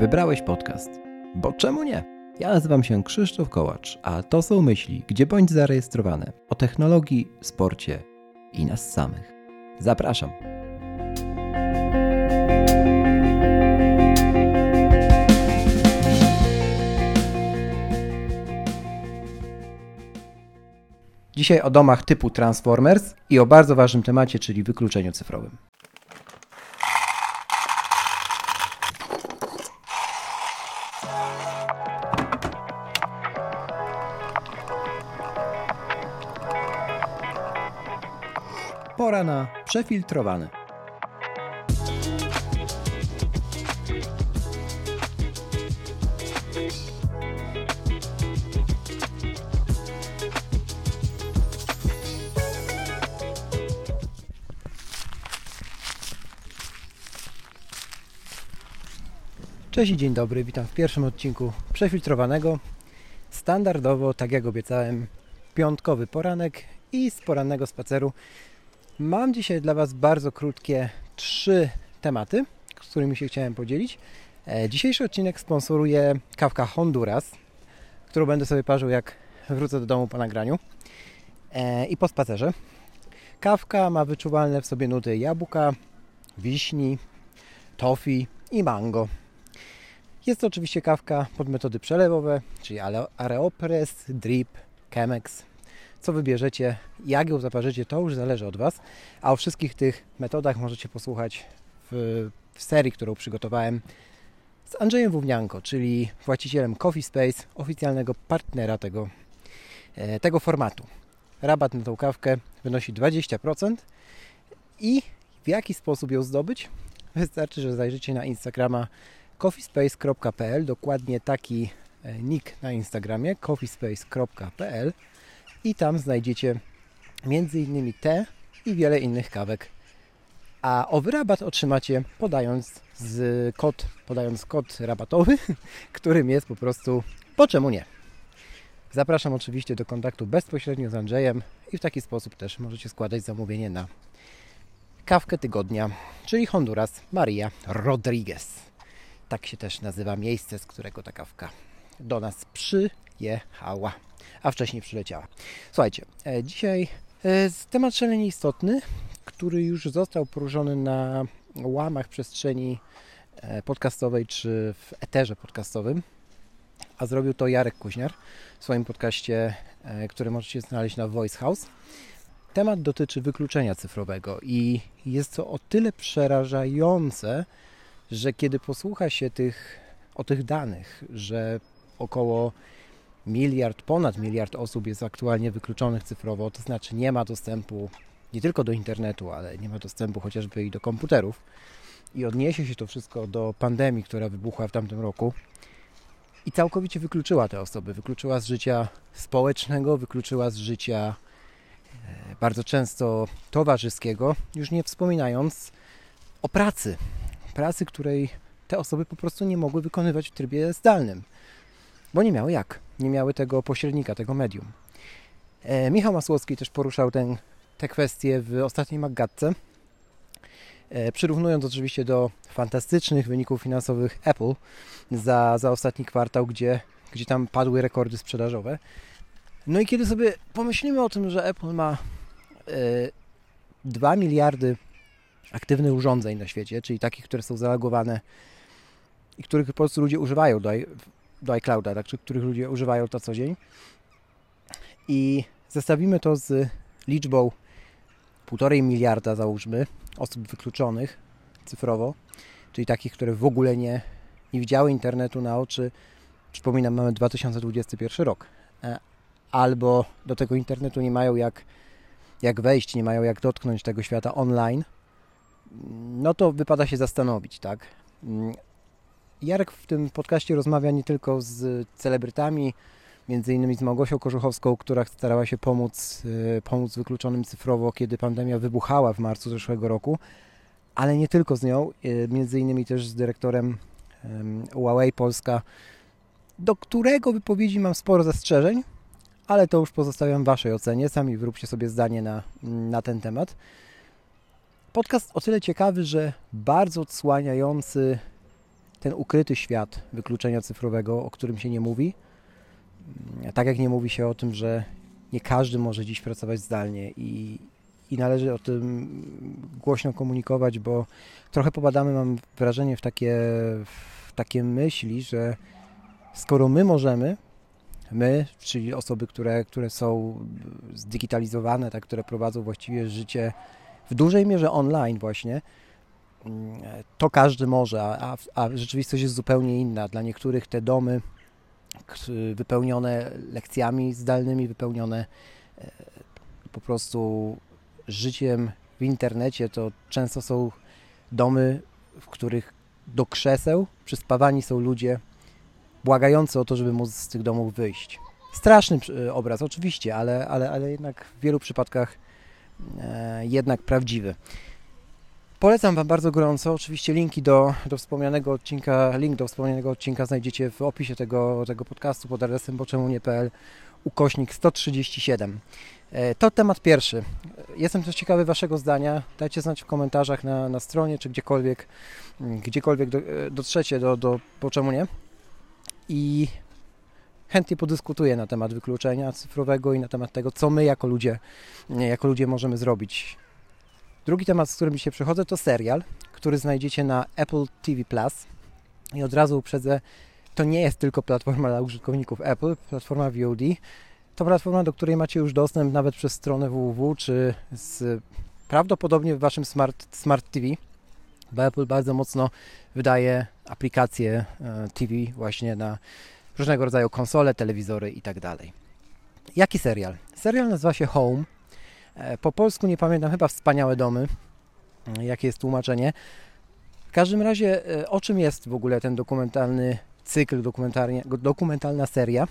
Wybrałeś podcast. Bo czemu nie? Ja nazywam się Krzysztof Kołacz, a to są myśli, gdzie bądź zarejestrowane o technologii, sporcie i nas samych. Zapraszam. Dzisiaj o domach typu Transformers i o bardzo ważnym temacie, czyli wykluczeniu cyfrowym. Pora na przefiltrowany. Cześć i dzień dobry, witam w pierwszym odcinku przefiltrowanego. Standardowo, tak jak obiecałem, piątkowy poranek i z porannego spaceru Mam dzisiaj dla Was bardzo krótkie trzy tematy, z którymi się chciałem podzielić. E, dzisiejszy odcinek sponsoruje kawka Honduras, którą będę sobie parzył jak wrócę do domu po nagraniu e, i po spacerze. Kawka ma wyczuwalne w sobie nuty jabłka, wiśni, tofi i mango. Jest to oczywiście kawka pod metody przelewowe, czyli Areopress, Drip, Chemex, co wybierzecie, jak ją zaparzycie, to już zależy od Was. A o wszystkich tych metodach możecie posłuchać w, w serii, którą przygotowałem z Andrzejem Wównianko, czyli właścicielem Coffee Space, oficjalnego partnera tego, e, tego formatu. Rabat na tą kawkę wynosi 20% i w jaki sposób ją zdobyć? Wystarczy, że zajrzycie na Instagrama coffeespace.pl, dokładnie taki e, nick na Instagramie coffeespace.pl i tam znajdziecie m.in. te i wiele innych kawek. A owy rabat otrzymacie podając z kod, podając kod rabatowy, którym jest po prostu po czemu nie. Zapraszam oczywiście do kontaktu bezpośrednio z Andrzejem i w taki sposób też możecie składać zamówienie na kawkę tygodnia, czyli Honduras Maria Rodriguez. Tak się też nazywa miejsce, z którego ta kawka do nas przyjechała a wcześniej przyleciała. Słuchajcie, e, dzisiaj e, temat szalenie istotny, który już został poruszony na łamach przestrzeni e, podcastowej czy w eterze podcastowym, a zrobił to Jarek Kuźniar w swoim podcaście, który możecie znaleźć na Voice House. Temat dotyczy wykluczenia cyfrowego i jest to o tyle przerażające, że kiedy posłucha się tych, o tych danych, że około miliard, ponad miliard osób jest aktualnie wykluczonych cyfrowo, to znaczy nie ma dostępu nie tylko do internetu, ale nie ma dostępu chociażby i do komputerów. I odniesie się to wszystko do pandemii, która wybuchła w tamtym roku i całkowicie wykluczyła te osoby. Wykluczyła z życia społecznego, wykluczyła z życia e, bardzo często towarzyskiego, już nie wspominając o pracy. Pracy, której te osoby po prostu nie mogły wykonywać w trybie zdalnym bo nie miały jak. Nie miały tego pośrednika, tego medium. E, Michał Masłowski też poruszał ten, te kwestie w ostatniej Maggatce, e, przyrównując oczywiście do fantastycznych wyników finansowych Apple za, za ostatni kwartał, gdzie, gdzie tam padły rekordy sprzedażowe. No i kiedy sobie pomyślimy o tym, że Apple ma e, 2 miliardy aktywnych urządzeń na świecie, czyli takich, które są zalogowane i których po prostu ludzie używają do, do iClouda, tak, których ludzie używają to co dzień. I zestawimy to z liczbą 1,5 miliarda, załóżmy, osób wykluczonych cyfrowo, czyli takich, które w ogóle nie, nie widziały internetu na oczy. Przypominam, mamy 2021 rok. E, albo do tego internetu nie mają jak, jak wejść, nie mają jak dotknąć tego świata online. No to wypada się zastanowić, tak? Jarek w tym podcaście rozmawia nie tylko z celebrytami, między innymi z Małgosią Korzuchowską, która starała się pomóc, y, pomóc wykluczonym cyfrowo, kiedy pandemia wybuchała w marcu zeszłego roku, ale nie tylko z nią, y, między innymi też z dyrektorem Huawei Polska, do którego wypowiedzi mam sporo zastrzeżeń, ale to już pozostawiam Waszej ocenie, sami wyróbcie sobie zdanie na, na ten temat. Podcast o tyle ciekawy, że bardzo odsłaniający ten ukryty świat wykluczenia cyfrowego, o którym się nie mówi. Tak jak nie mówi się o tym, że nie każdy może dziś pracować zdalnie i, i należy o tym głośno komunikować, bo trochę popadamy, mam wrażenie, w takie, w takie myśli, że skoro my możemy, my, czyli osoby, które, które są zdigitalizowane, tak, które prowadzą właściwie życie w dużej mierze online właśnie, to każdy może, a, a rzeczywistość jest zupełnie inna. Dla niektórych te domy wypełnione lekcjami zdalnymi, wypełnione e, po prostu życiem w internecie, to często są domy, w których do krzeseł przyspawani są ludzie błagający o to, żeby móc z tych domów wyjść. Straszny e, obraz, oczywiście, ale, ale, ale jednak w wielu przypadkach e, jednak prawdziwy. Polecam Wam bardzo gorąco. Oczywiście linki do, do wspomnianego odcinka, link do wspomnianego odcinka znajdziecie w opisie tego, tego podcastu pod adresem boczemunie.pl ukośnik 137. E, to temat pierwszy. Jestem też ciekawy Waszego zdania. Dajcie znać w komentarzach na, na stronie, czy gdziekolwiek, gdziekolwiek do, e, dotrzecie do, do po czemu nie. I chętnie podyskutuję na temat wykluczenia cyfrowego i na temat tego, co my jako ludzie, jako ludzie możemy zrobić Drugi temat, z którym dzisiaj przechodzę, to serial, który znajdziecie na Apple TV Plus. I od razu uprzedzę, to nie jest tylko platforma dla użytkowników Apple, platforma VOD. To platforma, do której macie już dostęp nawet przez stronę www, czy z, prawdopodobnie w Waszym Smart, Smart TV, bo Apple bardzo mocno wydaje aplikacje e, TV właśnie na różnego rodzaju konsole, telewizory i tak. Jaki serial? Serial nazywa się Home po polsku nie pamiętam, chyba Wspaniałe Domy, e, jakie jest tłumaczenie. W każdym razie, e, o czym jest w ogóle ten dokumentalny cykl, dokumentalna seria?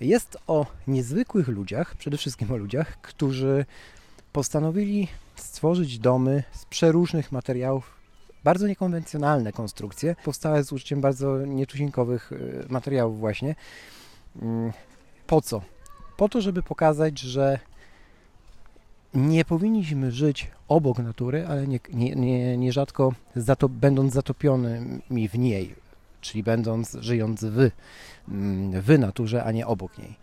Jest o niezwykłych ludziach, przede wszystkim o ludziach, którzy postanowili stworzyć domy z przeróżnych materiałów, bardzo niekonwencjonalne konstrukcje, powstałe z użyciem bardzo nietuzinkowych materiałów właśnie. Mm, po co? Po to, żeby pokazać, że nie powinniśmy żyć obok natury, ale nie, nie, nie, nierzadko będąc zatopionymi w niej, czyli będąc, żyjąc w, mm, w naturze, a nie obok niej.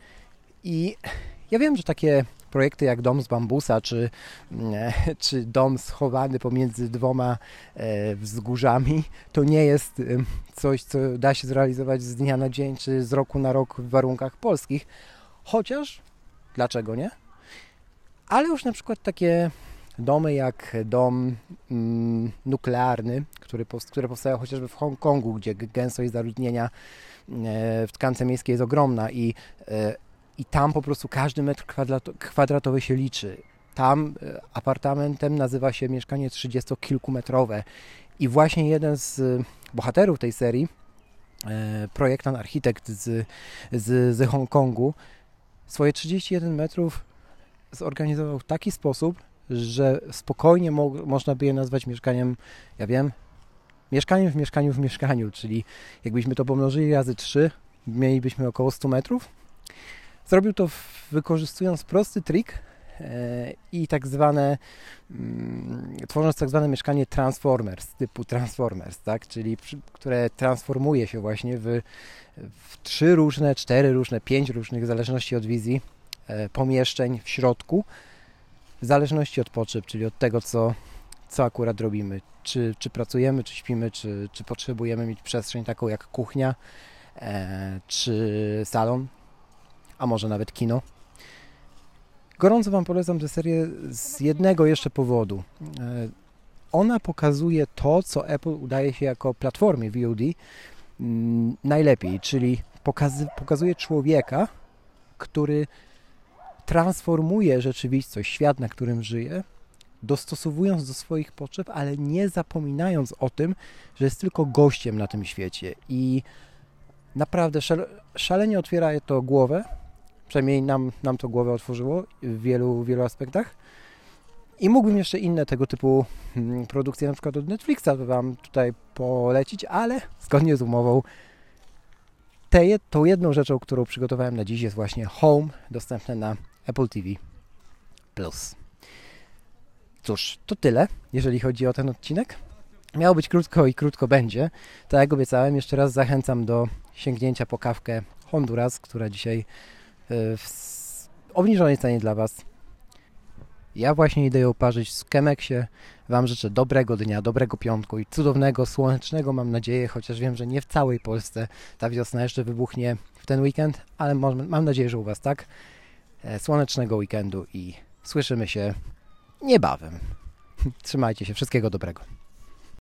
I ja wiem, że takie projekty jak dom z bambusa, czy, mm, czy dom schowany pomiędzy dwoma e, wzgórzami, to nie jest coś, co da się zrealizować z dnia na dzień, czy z roku na rok w warunkach polskich. Chociaż, dlaczego nie? Ale już na przykład takie domy jak dom mm, nuklearny, który, które powstają chociażby w Hongkongu, gdzie gęstość zaludnienia e, w tkance miejskiej jest ogromna i, e, i tam po prostu każdy metr kwadratowy się liczy. Tam e, apartamentem nazywa się mieszkanie 30-kilkumetrowe i właśnie jeden z bohaterów tej serii, projektant, architekt z, z, z Hongkongu, swoje 31 metrów zorganizował w taki sposób, że spokojnie mo można by je nazwać mieszkaniem, ja wiem, mieszkaniem w mieszkaniu w mieszkaniu, czyli jakbyśmy to pomnożyli razy 3, mielibyśmy około 100 metrów. Zrobił to wykorzystując prosty trik e, i tak zwane, mm, tworząc tak zwane mieszkanie Transformers, typu Transformers, tak? czyli które transformuje się właśnie w, w trzy różne, cztery różne, pięć różnych, w zależności od wizji, pomieszczeń w środku, w zależności od potrzeb, czyli od tego, co, co akurat robimy. Czy, czy pracujemy, czy śpimy, czy, czy potrzebujemy mieć przestrzeń taką jak kuchnia, e, czy salon, a może nawet kino. Gorąco Wam polecam tę serię z jednego jeszcze powodu. E, ona pokazuje to, co Apple udaje się jako platformie VOD mm, najlepiej, czyli pokazuje człowieka, który transformuje rzeczywistość, świat, na którym żyje, dostosowując do swoich potrzeb, ale nie zapominając o tym, że jest tylko gościem na tym świecie. I naprawdę szalenie otwiera to głowę, przynajmniej nam, nam to głowę otworzyło w wielu, wielu aspektach. I mógłbym jeszcze inne tego typu hmm, produkcje, na przykład od Netflixa, Wam tutaj polecić, ale zgodnie z umową, te, tą jedną rzeczą, którą przygotowałem na dziś jest właśnie Home, dostępne na Apple TV Plus. Cóż, to tyle, jeżeli chodzi o ten odcinek. Miało być krótko i krótko będzie. Tak jak obiecałem, jeszcze raz zachęcam do sięgnięcia po kawkę Honduras, która dzisiaj y, w obniżonej cenie dla Was. Ja właśnie idę ją parzyć z Kemeksie. Wam życzę dobrego dnia, dobrego piątku i cudownego, słonecznego, mam nadzieję, chociaż wiem, że nie w całej Polsce ta wiosna jeszcze wybuchnie w ten weekend, ale mam nadzieję, że u Was tak. E, Słonecznego weekendu i słyszymy się niebawem. Trzymajcie się, wszystkiego dobrego.